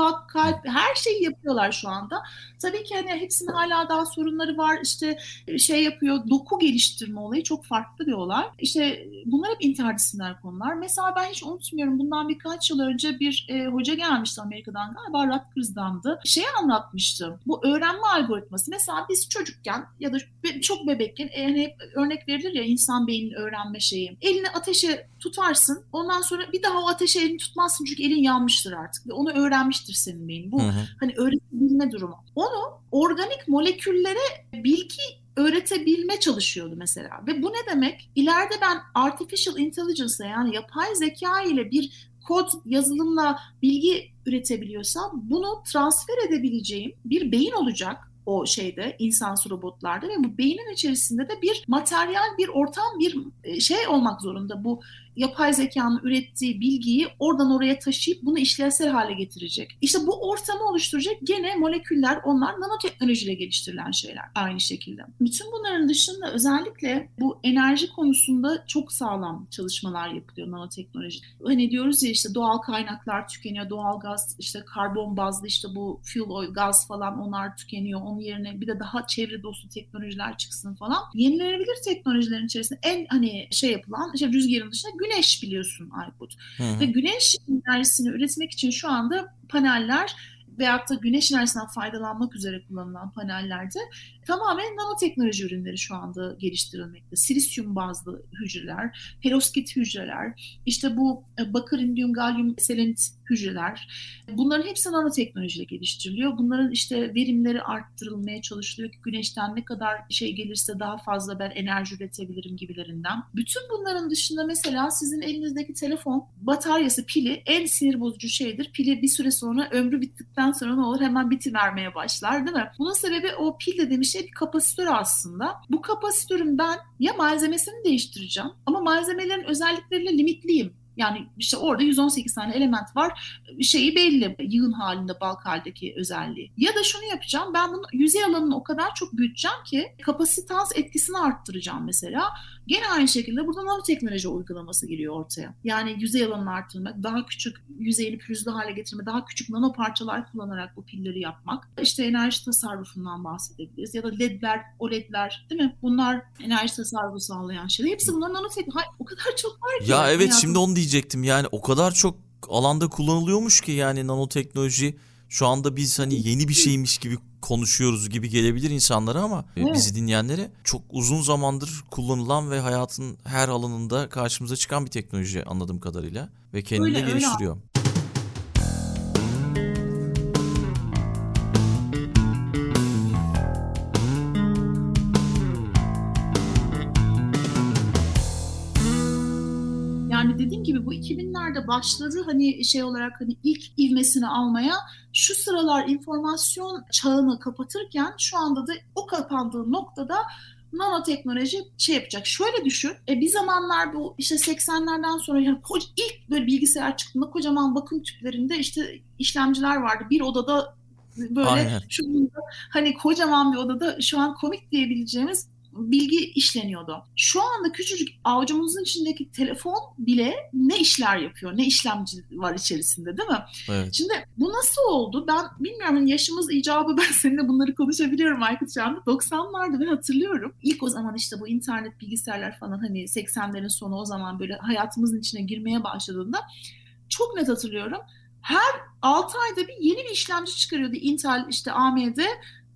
kulak, kalp her şeyi yapıyorlar şu anda. Tabii ki hani hepsinin hala daha sorunları var. İşte e, şey yapıyor, doku geliştirme olayı çok farklı bir olay. İşte bunlar hep intihar disiplinler konular. Mesela ben hiç unutmuyorum bundan birkaç yıl önce bir e, hoca gelmişti Amerika'dan galiba Rutgers'dandı. Şey anlatmıştı. Bu öğrenme algoritması. Mesela biz çocukken ya da çok bebekken e, hani hep örnek verilir ya insan beyninin öğrenme şeyi. Elini ateşe tutarsın. Ondan sonra bir daha o ateşe elini tutmazsın çünkü elin yanmıştır artık. Ve onu öğrenmiştir senin beynin. Bu hı hı. hani öğretebilme durumu. Onu organik moleküllere bilgi öğretebilme çalışıyordu mesela. Ve bu ne demek? İleride ben artificial intelligence yani yapay zeka ile bir kod yazılımla bilgi üretebiliyorsam bunu transfer edebileceğim bir beyin olacak o şeyde insansı robotlarda ve bu beynin içerisinde de bir materyal, bir ortam, bir e, şey olmak zorunda. Bu yapay zekanın ürettiği bilgiyi oradan oraya taşıyıp bunu işlevsel hale getirecek. İşte bu ortamı oluşturacak gene moleküller onlar nanoteknolojiyle geliştirilen şeyler aynı şekilde. Bütün bunların dışında özellikle bu enerji konusunda çok sağlam çalışmalar yapılıyor nanoteknoloji. Hani diyoruz ya işte doğal kaynaklar tükeniyor, doğal gaz işte karbon bazlı işte bu fuel oil gaz falan onlar tükeniyor. Onun yerine bir de daha çevre dostu teknolojiler çıksın falan. Yenilenebilir teknolojilerin içerisinde en hani şey yapılan işte rüzgarın dışında güneş biliyorsun Aykut. Hı hı. Ve güneş enerjisini üretmek için şu anda paneller veyahut da güneş enerjisinden faydalanmak üzere kullanılan panellerde tamamen nanoteknoloji ürünleri şu anda geliştirilmekte. Silisyum bazlı hücreler, perovskit hücreler, işte bu e, bakır, indium, galyum, selenit hücreler. Bunların hepsi nanoteknolojiyle geliştiriliyor. Bunların işte verimleri arttırılmaya çalışılıyor ki güneşten ne kadar şey gelirse daha fazla ben enerji üretebilirim gibilerinden. Bütün bunların dışında mesela sizin elinizdeki telefon bataryası, pili en sinir bozucu şeydir. Pili bir süre sonra ömrü bittikten sonra ne olur? Hemen bitivermeye başlar değil mi? Bunun sebebi o pil dediğimiz şey bir kapasitör aslında. Bu kapasitörün ben ya malzemesini değiştireceğim ama malzemelerin özellikleriyle limitliyim. Yani işte orada 118 tane element var. Şeyi belli. Yığın halinde balk haldeki özelliği. Ya da şunu yapacağım. Ben bunu yüzey alanını o kadar çok büyüteceğim ki kapasitans etkisini arttıracağım mesela. Gene aynı şekilde burada nanoteknoloji uygulaması giriyor ortaya. Yani yüzey alanını arttırmak, daha küçük yüzeyini pürüzlü hale getirme, daha küçük nano parçalar kullanarak bu pilleri yapmak. İşte enerji tasarrufundan bahsedebiliriz. Ya da ledler, OLED'ler değil mi? Bunlar enerji tasarrufu sağlayan şeyler. Hepsi bunların nanoteknoloji. O kadar çok var
ki. Ya evet şimdi onu diyecektim. Yani o kadar çok alanda kullanılıyormuş ki yani nanoteknoloji şu anda biz hani yeni bir şeymiş gibi konuşuyoruz gibi gelebilir insanlara ama e, evet. bizi dinleyenlere çok uzun zamandır kullanılan ve hayatın her alanında karşımıza çıkan bir teknoloji anladığım kadarıyla ve kendini öyle, geliştiriyor. Öyle.
Gibi bu 2000'lerde başladı hani şey olarak hani ilk ivmesini almaya şu sıralar informasyon çağını kapatırken şu anda da o kapandığı noktada nanoteknoloji şey yapacak. Şöyle düşün. E, bir zamanlar bu işte 80'lerden sonra yani ilk böyle bilgisayar çıktığında kocaman bakım tüplerinde işte işlemciler vardı. Bir odada böyle şu hani kocaman bir odada şu an komik diyebileceğimiz bilgi işleniyordu. Şu anda küçücük avucumuzun içindeki telefon bile ne işler yapıyor, ne işlemci var içerisinde değil mi? Evet. Şimdi bu nasıl oldu? Ben bilmiyorum hani yaşımız icabı ben seninle bunları konuşabiliyorum Aykut şu anda. 90'larda ben hatırlıyorum. İlk o zaman işte bu internet bilgisayarlar falan hani 80'lerin sonu o zaman böyle hayatımızın içine girmeye başladığında çok net hatırlıyorum. Her 6 ayda bir yeni bir işlemci çıkarıyordu Intel işte AMD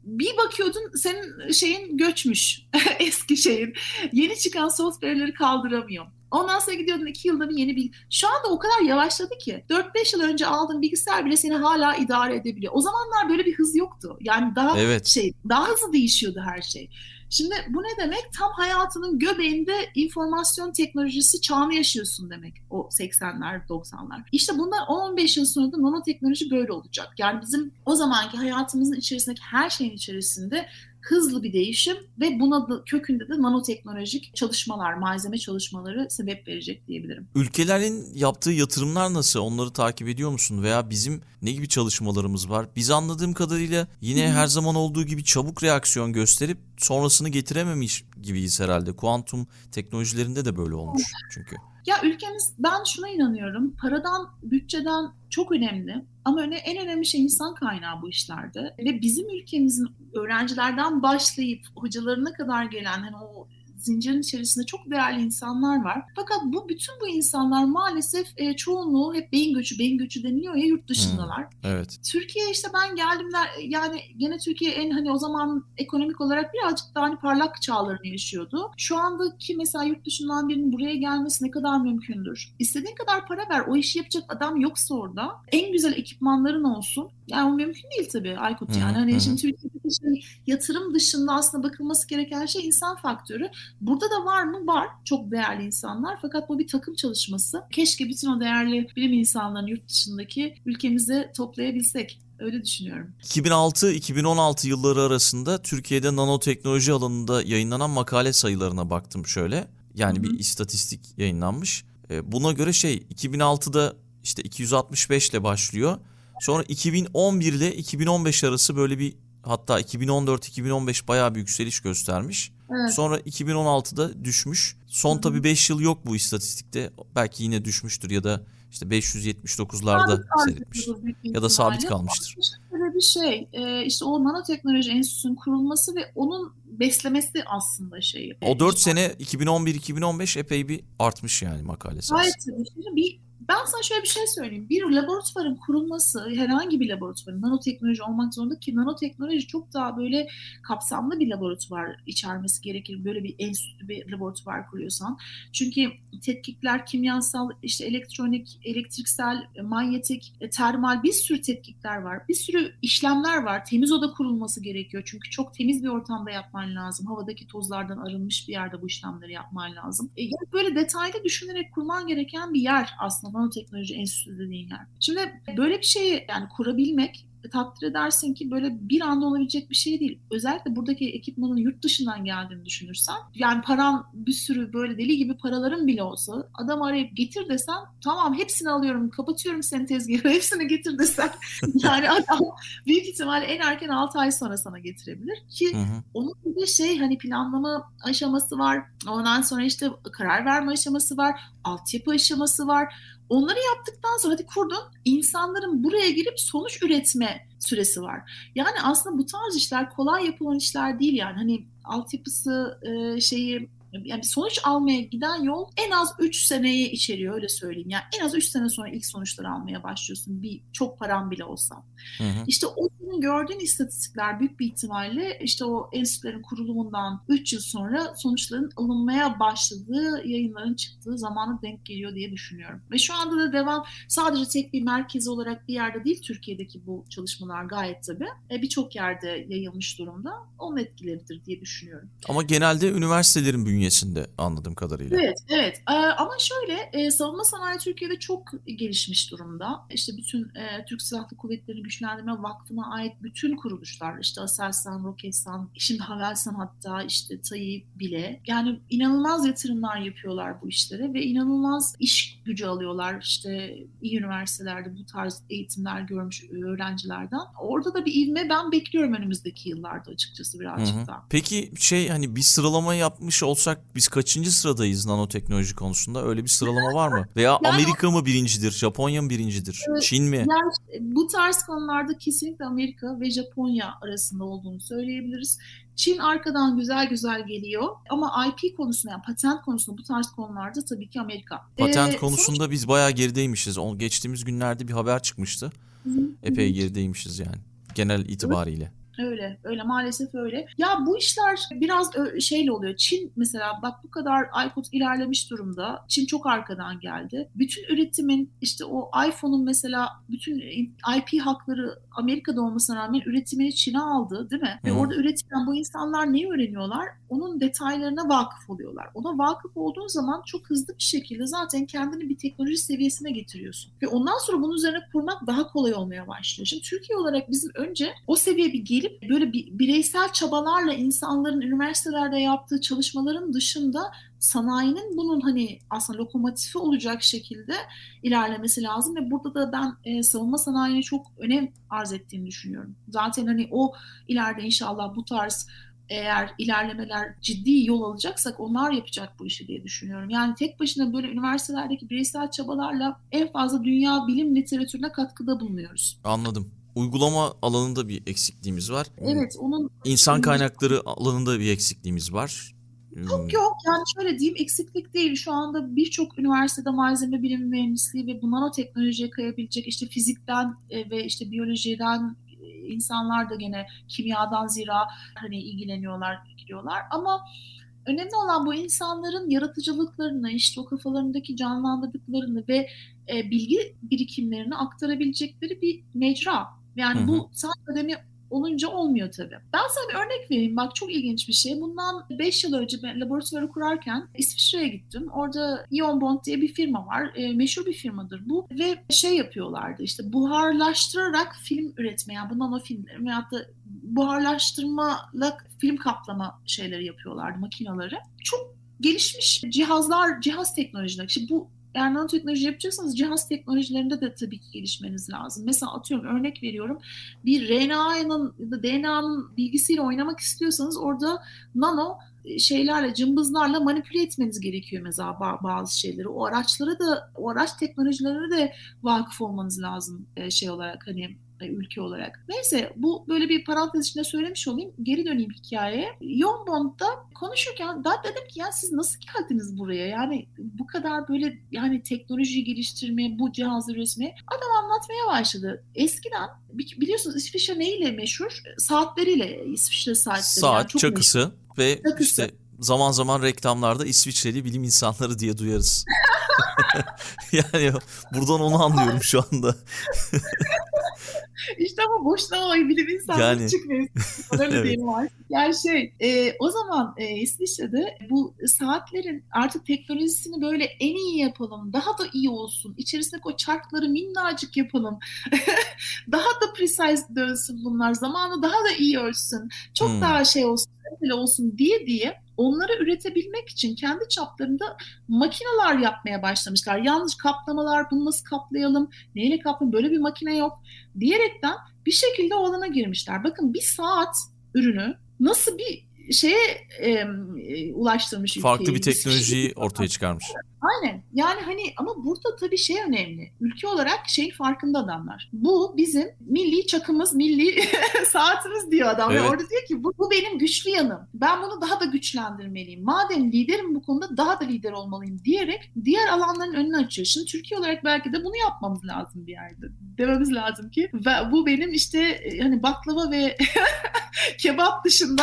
bir bakıyordun senin şeyin göçmüş eski şeyin. Yeni çıkan software'leri kaldıramıyor. Ondan sonra gidiyordun iki yılda bir yeni bir... Şu anda o kadar yavaşladı ki 4-5 yıl önce aldığın bilgisayar bile seni hala idare edebiliyor. O zamanlar böyle bir hız yoktu. Yani daha evet. şey daha hızlı değişiyordu her şey. Şimdi bu ne demek? Tam hayatının göbeğinde informasyon teknolojisi çağını yaşıyorsun demek o 80'ler 90'lar. İşte bundan 10-15 yıl sonra da nanoteknoloji böyle olacak. Yani bizim o zamanki hayatımızın içerisindeki her şeyin içerisinde hızlı bir değişim ve buna da, kökünde de nanoteknolojik çalışmalar, malzeme çalışmaları sebep verecek diyebilirim.
Ülkelerin yaptığı yatırımlar nasıl? Onları takip ediyor musun? Veya bizim ne gibi çalışmalarımız var? Biz anladığım kadarıyla yine her zaman olduğu gibi çabuk reaksiyon gösterip sonrasını getirememiş gibiyiz herhalde. Kuantum teknolojilerinde de böyle olmuş çünkü.
Ya ülkemiz ben şuna inanıyorum. Paradan, bütçeden çok önemli. Ama öne, en önemli şey insan kaynağı bu işlerde. Ve bizim ülkemizin öğrencilerden başlayıp hocalarına kadar gelen hani o zincirin içerisinde çok değerli insanlar var. Fakat bu bütün bu insanlar maalesef e, çoğunluğu hep beyin göçü, beyin göçü deniliyor ya yurt dışındalar.
Hmm, evet.
Türkiye işte ben geldiğimde yani gene Türkiye en hani o zaman ekonomik olarak birazcık daha hani parlak çağlarını yaşıyordu. Şu andaki mesela yurt dışından birinin buraya gelmesi ne kadar mümkündür? İstediğin kadar para ver. O işi yapacak adam yoksa orada. En güzel ekipmanların olsun. Yani o mümkün değil tabii Aykut yani. Hani şimdi Türkiye'deki şey, yatırım dışında aslında bakılması gereken şey insan faktörü. Burada da var mı? Var. Çok değerli insanlar. Fakat bu bir takım çalışması. Keşke bütün o değerli bilim insanlarını yurt dışındaki ülkemize toplayabilsek. Öyle düşünüyorum.
2006-2016 yılları arasında Türkiye'de nanoteknoloji alanında yayınlanan makale sayılarına baktım şöyle. Yani Hı-hı. bir istatistik yayınlanmış. Buna göre şey 2006'da işte 265 ile başlıyor. Sonra 2011 ile 2015 arası böyle bir hatta 2014-2015 bayağı bir yükseliş göstermiş. Evet. Sonra 2016'da düşmüş. Son tabii 5 yıl yok bu istatistikte. Belki yine düşmüştür ya da işte 579'larda seyretmiş. Ya da sabit kalmıştır.
Böyle bir şey e, işte o nanoteknoloji enstitüsünün kurulması ve onun beslemesi aslında şeyi.
O 4 sene 2011-2015 epey bir artmış yani makale sayısı.
Gayet tabii. Bir ben sana şöyle bir şey söyleyeyim. Bir laboratuvarın kurulması herhangi bir laboratuvarın nanoteknoloji olmak zorunda ki nanoteknoloji çok daha böyle kapsamlı bir laboratuvar içermesi gerekir. Böyle bir enstitü bir laboratuvar kuruyorsan. Çünkü tetkikler kimyasal, işte elektronik, elektriksel, manyetik, e, termal bir sürü tetkikler var. Bir sürü işlemler var. Temiz oda kurulması gerekiyor. Çünkü çok temiz bir ortamda yapman lazım. Havadaki tozlardan arınmış bir yerde bu işlemleri yapman lazım. E, böyle detaylı düşünerek kurman gereken bir yer aslında nanoteknoloji enstitüsü dediğin yer. Şimdi böyle bir şeyi yani kurabilmek takdir edersin ki böyle bir anda olabilecek bir şey değil. Özellikle buradaki ekipmanın yurt dışından geldiğini düşünürsen yani paran bir sürü böyle deli gibi paraların bile olsa adam arayıp getir desen tamam hepsini alıyorum kapatıyorum senin tezgahı hepsini getir desen yani adam büyük ihtimal en erken 6 ay sonra sana getirebilir ki hı hı. onun bir şey hani planlama aşaması var ondan sonra işte karar verme aşaması var altyapı aşaması var Onları yaptıktan sonra hadi kurdun insanların buraya girip sonuç üretme süresi var. Yani aslında bu tarz işler kolay yapılan işler değil yani. Hani altyapısı şeyi yani sonuç almaya giden yol en az 3 seneyi içeriyor öyle söyleyeyim. Yani en az 3 sene sonra ilk sonuçları almaya başlıyorsun. Bir çok param bile olsa. Hı hı. İşte o senin gördüğün istatistikler büyük bir ihtimalle işte o enstitülerin kurulumundan 3 yıl sonra sonuçların alınmaya başladığı, yayınların çıktığı zamana denk geliyor diye düşünüyorum. Ve şu anda da devam sadece tek bir merkez olarak bir yerde değil Türkiye'deki bu çalışmalar gayet tabii. E, Birçok yerde yayılmış durumda. Onun etkileridir diye düşünüyorum.
Ama genelde üniversitelerin bünyesinde anladığım kadarıyla.
Evet, evet. Ee, ama şöyle e, savunma sanayi Türkiye'de çok gelişmiş durumda. İşte bütün e, Türk Silahlı Kuvvetleri Güçlendirme Vakfı'na ait bütün kuruluşlar işte Aselsan, Roketsan, şimdi Havelsan hatta işte TAİ bile yani inanılmaz yatırımlar yapıyorlar bu işlere ve inanılmaz iş gücü alıyorlar işte iyi üniversitelerde bu tarz eğitimler görmüş öğrencilerden. Orada da bir ivme ben bekliyorum önümüzdeki yıllarda açıkçası birazcık daha.
Peki şey hani bir sıralama yapmış olsak biz kaçıncı sıradayız nanoteknoloji konusunda? Öyle bir sıralama var mı? Veya yani, Amerika mı birincidir? Japonya mı birincidir? Çin mi?
Yani bu tarz konularda kesinlikle Amerika ve Japonya arasında olduğunu söyleyebiliriz. Çin arkadan güzel güzel geliyor ama IP konusunda yani patent konusunda bu tarz konularda tabii ki Amerika.
Patent ee, konusunda sonuç... biz bayağı gerideymişiz. geçtiğimiz günlerde bir haber çıkmıştı. Hı-hı. Epey gerideymişiz yani genel itibariyle.
Öyle, öyle maalesef öyle. Ya bu işler biraz şeyle oluyor. Çin mesela bak bu kadar iPod ilerlemiş durumda. Çin çok arkadan geldi. Bütün üretimin işte o iPhone'un mesela bütün IP hakları Amerika'da olmasına rağmen üretimini Çin'e aldı değil mi? Ve orada üretilen bu insanlar neyi öğreniyorlar? Onun detaylarına vakıf oluyorlar. Ona vakıf olduğun zaman çok hızlı bir şekilde zaten kendini bir teknoloji seviyesine getiriyorsun. Ve ondan sonra bunun üzerine kurmak daha kolay olmaya başlıyor. Şimdi Türkiye olarak bizim önce o seviye bir gelip böyle bir bireysel çabalarla insanların üniversitelerde yaptığı çalışmaların dışında sanayinin bunun hani aslında lokomotifi olacak şekilde ilerlemesi lazım ve burada da ben e, savunma sanayine çok önem arz ettiğini düşünüyorum. Zaten hani o ileride inşallah bu tarz eğer ilerlemeler ciddi yol alacaksak onlar yapacak bu işi diye düşünüyorum. Yani tek başına böyle üniversitelerdeki bireysel çabalarla en fazla dünya bilim literatürüne katkıda bulunuyoruz.
Anladım. Uygulama alanında bir eksikliğimiz var.
Evet, onun
insan kaynakları alanında bir eksikliğimiz var.
Yok yok yani şöyle diyeyim eksiklik değil. Şu anda birçok üniversitede malzeme bilimi mühendisliği ve bu nanoteknolojiye kayabilecek işte fizikten e, ve işte biyolojiden e, insanlar da gene kimyadan zira hani ilgileniyorlar, gidiyorlar ama önemli olan bu insanların yaratıcılıklarını, işte o kafalarındaki canlandırdıklarını ve e, bilgi birikimlerini aktarabilecekleri bir mecra. Yani hı hı. bu sanat akademi olunca olmuyor tabii. Ben sana bir örnek vereyim. Bak çok ilginç bir şey. Bundan 5 yıl önce ben laboratuvarı kurarken İsviçre'ye gittim. Orada Ion Bond diye bir firma var. E, meşhur bir firmadır bu. Ve şey yapıyorlardı işte buharlaştırarak film üretme. Yani bu nano filmleri veyahut da buharlaştırmalı film kaplama şeyleri yapıyorlardı makineleri. Çok gelişmiş cihazlar, cihaz teknolojileri. İşte bu eğer nanoteknoloji yapacaksanız cihaz teknolojilerinde de tabii ki gelişmeniz lazım. Mesela atıyorum örnek veriyorum bir RNA'nın ya da DNA'nın bilgisiyle oynamak istiyorsanız orada nano e, şeylerle, cımbızlarla manipüle etmeniz gerekiyor mesela bazı şeyleri. O araçlara da, o araç teknolojilerine de vakıf olmanız lazım e, şey olarak hani ülke olarak. Neyse bu böyle bir parantez içinde söylemiş olayım. Geri döneyim hikayeye. Yoğun konuşurken daha dedim ki ya siz nasıl geldiniz buraya? Yani bu kadar böyle yani teknolojiyi geliştirmeye, bu cihazı üretmeye adam anlatmaya başladı. Eskiden biliyorsunuz İsviçre neyle meşhur? Saatleriyle İsviçre saatleri.
Saat, yani çok çakısı meşhur. ve çakısı. işte zaman zaman reklamlarda İsviçreli bilim insanları diye duyarız. yani buradan onu anlıyorum şu anda.
İşte ama boşuna o bilim insanlığı yani... çıkmıyor. Öyle evet. diyelim artık. Yani şey e, o zaman e, İsviçre'de bu saatlerin artık teknolojisini böyle en iyi yapalım. Daha da iyi olsun. İçerisindeki o çarkları minnacık yapalım. daha da precise dönsün bunlar. Zamanı daha da iyi ölsün. Çok hmm. daha şey olsun olsun diye diye onları üretebilmek için kendi çaplarında makineler yapmaya başlamışlar. Yalnız kaplamalar, bunu nasıl kaplayalım, neyle kaplayalım, böyle bir makine yok diyerekten bir şekilde o alana girmişler. Bakın bir saat ürünü nasıl bir şeye e, ulaştırmış
Farklı ülkeyi. bir teknolojiyi ortaya çıkarmış.
Aynen. Yani hani ama burada tabii şey önemli. Ülke olarak şey farkında adamlar. Bu bizim milli çakımız, milli saatimiz diyor adam. Evet. Orada diyor ki bu, bu benim güçlü yanım. Ben bunu daha da güçlendirmeliyim. Madem liderim bu konuda daha da lider olmalıyım diyerek diğer alanların önünü açıyor. Şimdi Türkiye olarak belki de bunu yapmamız lazım bir yerde. Dememiz lazım ki ve bu benim işte hani baklava ve kebap dışında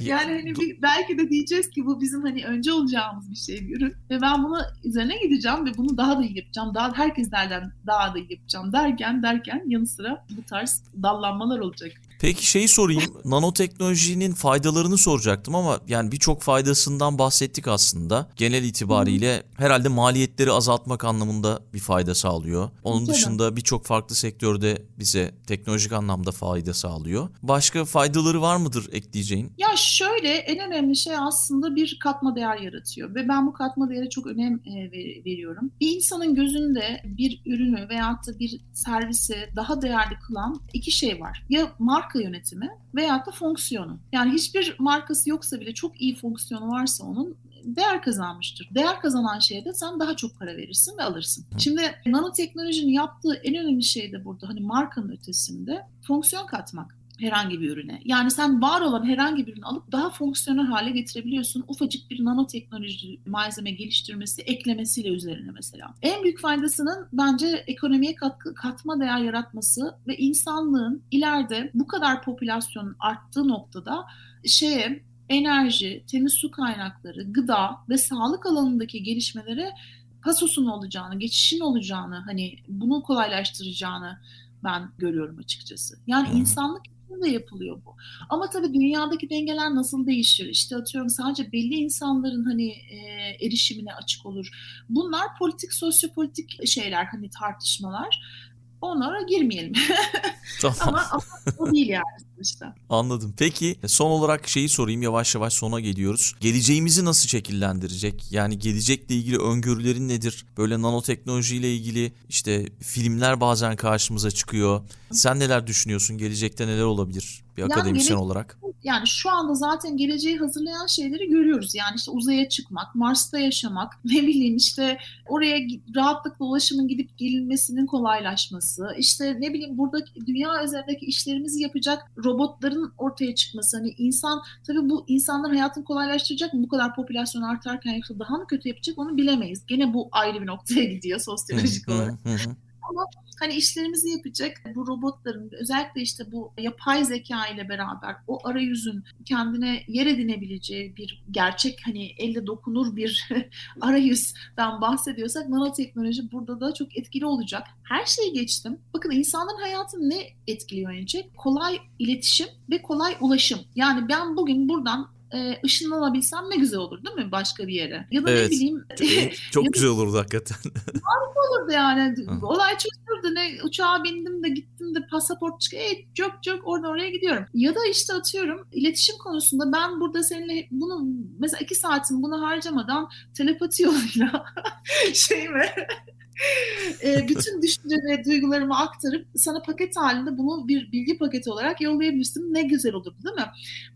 yani hani bir, belki de diyeceğiz ki bu bizim hani önce olacağımız bir şey bir ürün ve ben bunu üzerine gideceğim ve bunu daha da iyi yapacağım. Daha herkeslerden daha da iyi yapacağım derken derken yanı sıra bu tarz dallanmalar olacak.
Peki şeyi sorayım. Nanoteknolojinin faydalarını soracaktım ama yani birçok faydasından bahsettik aslında. Genel itibariyle herhalde maliyetleri azaltmak anlamında bir fayda sağlıyor. Onun dışında birçok farklı sektörde bize teknolojik anlamda fayda sağlıyor. Başka faydaları var mıdır ekleyeceğin?
Ya şöyle en önemli şey aslında bir katma değer yaratıyor ve ben bu katma değere çok önem e, veriyorum. Bir insanın gözünde bir ürünü veyahut da bir servisi daha değerli kılan iki şey var. Ya marka marka yönetimi veya da fonksiyonu. Yani hiçbir markası yoksa bile çok iyi fonksiyonu varsa onun değer kazanmıştır. Değer kazanan şeye de sen daha çok para verirsin ve alırsın. Şimdi nanoteknolojinin yaptığı en önemli şey de burada hani markanın ötesinde fonksiyon katmak. Herhangi bir ürüne. Yani sen var olan herhangi bir ürünü alıp daha fonksiyonel hale getirebiliyorsun. Ufacık bir nanoteknoloji malzeme geliştirmesi, eklemesiyle üzerine mesela. En büyük faydasının bence ekonomiye katkı, katma değer yaratması ve insanlığın ileride bu kadar popülasyonun arttığı noktada şeye enerji, temiz su kaynakları, gıda ve sağlık alanındaki gelişmelere pasosun olacağını, geçişin olacağını, hani bunu kolaylaştıracağını ben görüyorum açıkçası. Yani insanlık de yapılıyor bu. Ama tabii dünyadaki dengeler nasıl değişir? İşte atıyorum sadece belli insanların hani e, erişimine açık olur. Bunlar politik, sosyopolitik şeyler hani tartışmalar. Onlara girmeyelim. Tamam. ama, ama o değil yani sonuçta.
Anladım. Peki son olarak şeyi sorayım yavaş yavaş sona geliyoruz. Geleceğimizi nasıl şekillendirecek? Yani gelecekle ilgili öngörülerin nedir? Böyle nanoteknolojiyle ilgili işte filmler bazen karşımıza çıkıyor. Sen neler düşünüyorsun? Gelecekte neler olabilir bir yani akademisyen gelecek, olarak?
Yani şu anda zaten geleceği hazırlayan şeyleri görüyoruz. Yani işte uzaya çıkmak, Mars'ta yaşamak, ne bileyim işte oraya rahatlıkla ulaşımın gidip gelinmesinin kolaylaşması, işte ne bileyim burada dünya üzerindeki işlerimizi yapacak robotların ortaya çıkması. Hani insan tabii bu insanların hayatını kolaylaştıracak mı? Bu kadar popülasyon artarken yoksa daha mı kötü yapacak onu bilemeyiz. Gene bu ayrı bir noktaya gidiyor sosyolojik olarak. Ama hani işlerimizi yapacak bu robotların özellikle işte bu yapay zeka ile beraber o arayüzün kendine yer edinebileceği bir gerçek hani elle dokunur bir arayüzden bahsediyorsak nanoteknoloji burada da çok etkili olacak. Her şeyi geçtim. Bakın insanların hayatını ne etkiliyor önce? Kolay iletişim ve kolay ulaşım. Yani ben bugün buradan e, ışınlanabilsem ne güzel olur değil mi başka bir yere? Ya da evet, ne bileyim.
Çok, çok güzel olurdu hakikaten.
Harika olurdu yani. Olay çözülürdü. Ne uçağa bindim de gittim de pasaport çıkıyor. E, çok çok oradan oraya gidiyorum. Ya da işte atıyorum iletişim konusunda ben burada seninle bunu mesela iki saatim bunu harcamadan telepati yoluyla şey mi e, bütün düşünce ve duygularımı aktarıp sana paket halinde bunu bir bilgi paketi olarak yollayabilirsin. Ne güzel olur değil mi?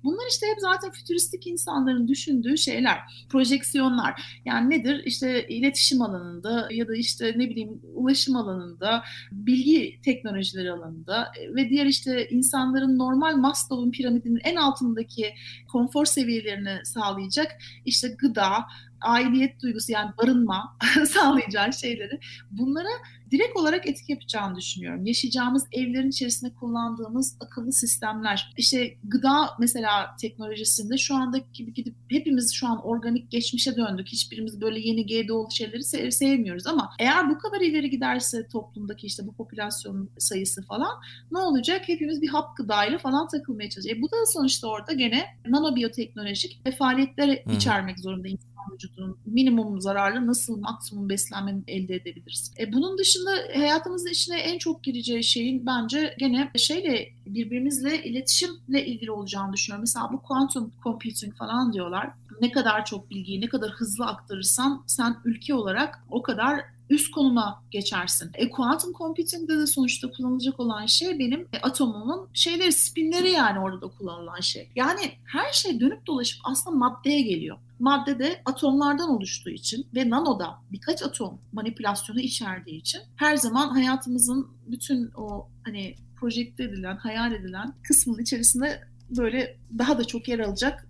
Bunlar işte hep zaten fütüristik insanların düşündüğü şeyler, projeksiyonlar. Yani nedir? İşte iletişim alanında ya da işte ne bileyim ulaşım alanında, bilgi teknolojileri alanında ve diğer işte insanların normal Maslow'un piramidinin en altındaki konfor seviyelerini sağlayacak işte gıda, aidiyet duygusu yani barınma sağlayacağı şeyleri bunlara direkt olarak etki yapacağını düşünüyorum. Yaşayacağımız evlerin içerisinde kullandığımız akıllı sistemler. İşte gıda mesela teknolojisinde şu andaki gibi gidip hepimiz şu an organik geçmişe döndük. Hiçbirimiz böyle yeni GDO'lu şeyleri sev sevmiyoruz ama eğer bu kadar ileri giderse toplumdaki işte bu popülasyon sayısı falan ne olacak? Hepimiz bir hap gıdayla falan takılmaya çalışacağız. E bu da sonuçta orada gene nanobiyoteknolojik ve faaliyetler hmm. içermek zorunda insan vücudunun minimum zararlı nasıl maksimum beslenme elde edebiliriz? E bunun dışında hayatımızın içine en çok gireceği şeyin bence gene şeyle birbirimizle iletişimle ilgili olacağını düşünüyorum. Mesela bu quantum computing falan diyorlar. Ne kadar çok bilgiyi ne kadar hızlı aktarırsan sen ülke olarak o kadar üst konuma geçersin. E, quantum computing'de de sonuçta kullanılacak olan şey benim e, atomumun şeyleri, spinleri yani orada da kullanılan şey. Yani her şey dönüp dolaşıp aslında maddeye geliyor. Madde de atomlardan oluştuğu için ve nanoda birkaç atom manipülasyonu içerdiği için her zaman hayatımızın bütün o hani projekte edilen, hayal edilen kısmının içerisinde böyle daha da çok yer alacak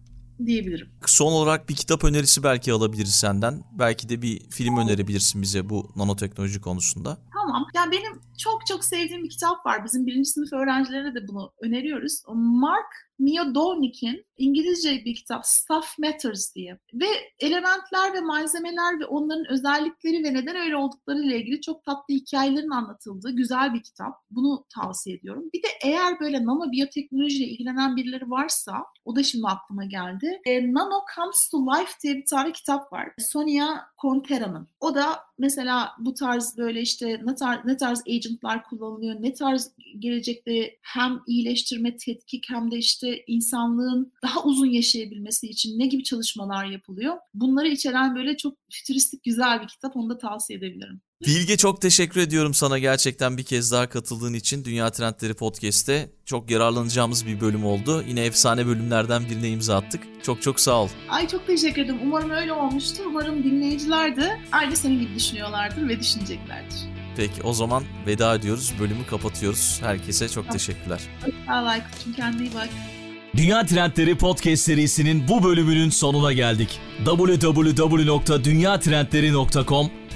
diyebilirim.
Son olarak bir kitap önerisi belki alabiliriz senden. Belki de bir film önerebilirsin bize bu nanoteknoloji konusunda.
Tamam. Ya benim çok çok sevdiğim bir kitap var. Bizim birinci sınıf öğrencilerine de bunu öneriyoruz. Mark Mia Dornick'in İngilizce bir kitap Stuff Matters diye ve elementler ve malzemeler ve onların özellikleri ve neden öyle oldukları ile ilgili çok tatlı hikayelerin anlatıldığı güzel bir kitap. Bunu tavsiye ediyorum. Bir de eğer böyle nano biyoteknolojiyle ilgilenen birileri varsa o da şimdi aklıma geldi. E, nano Comes to Life diye bir tane kitap var. Sonia Contera'nın. O da mesela bu tarz böyle işte ne tarz, ne tarz agentlar kullanılıyor, ne tarz gelecekte hem iyileştirme, tetkik hem de işte insanlığın daha uzun yaşayabilmesi için ne gibi çalışmalar yapılıyor. Bunları içeren böyle çok fütüristik güzel bir kitap. Onu da tavsiye edebilirim.
Bilge çok teşekkür ediyorum sana gerçekten bir kez daha katıldığın için Dünya Trendleri Podcast'te. Çok yararlanacağımız bir bölüm oldu. Yine efsane bölümlerden birine imza attık. Çok çok sağ ol.
Ay çok teşekkür ederim. Umarım öyle olmuştur. Umarım dinleyiciler de aynı senin gibi düşünüyorlardır ve düşüneceklerdir.
Peki o zaman veda ediyoruz. Bölümü kapatıyoruz. Herkese çok teşekkürler.
Sağ ol Aykut'cum kendine iyi bak.
Dünya Trendleri Podcast serisinin bu bölümünün sonuna geldik. www.dünyatrendleri.com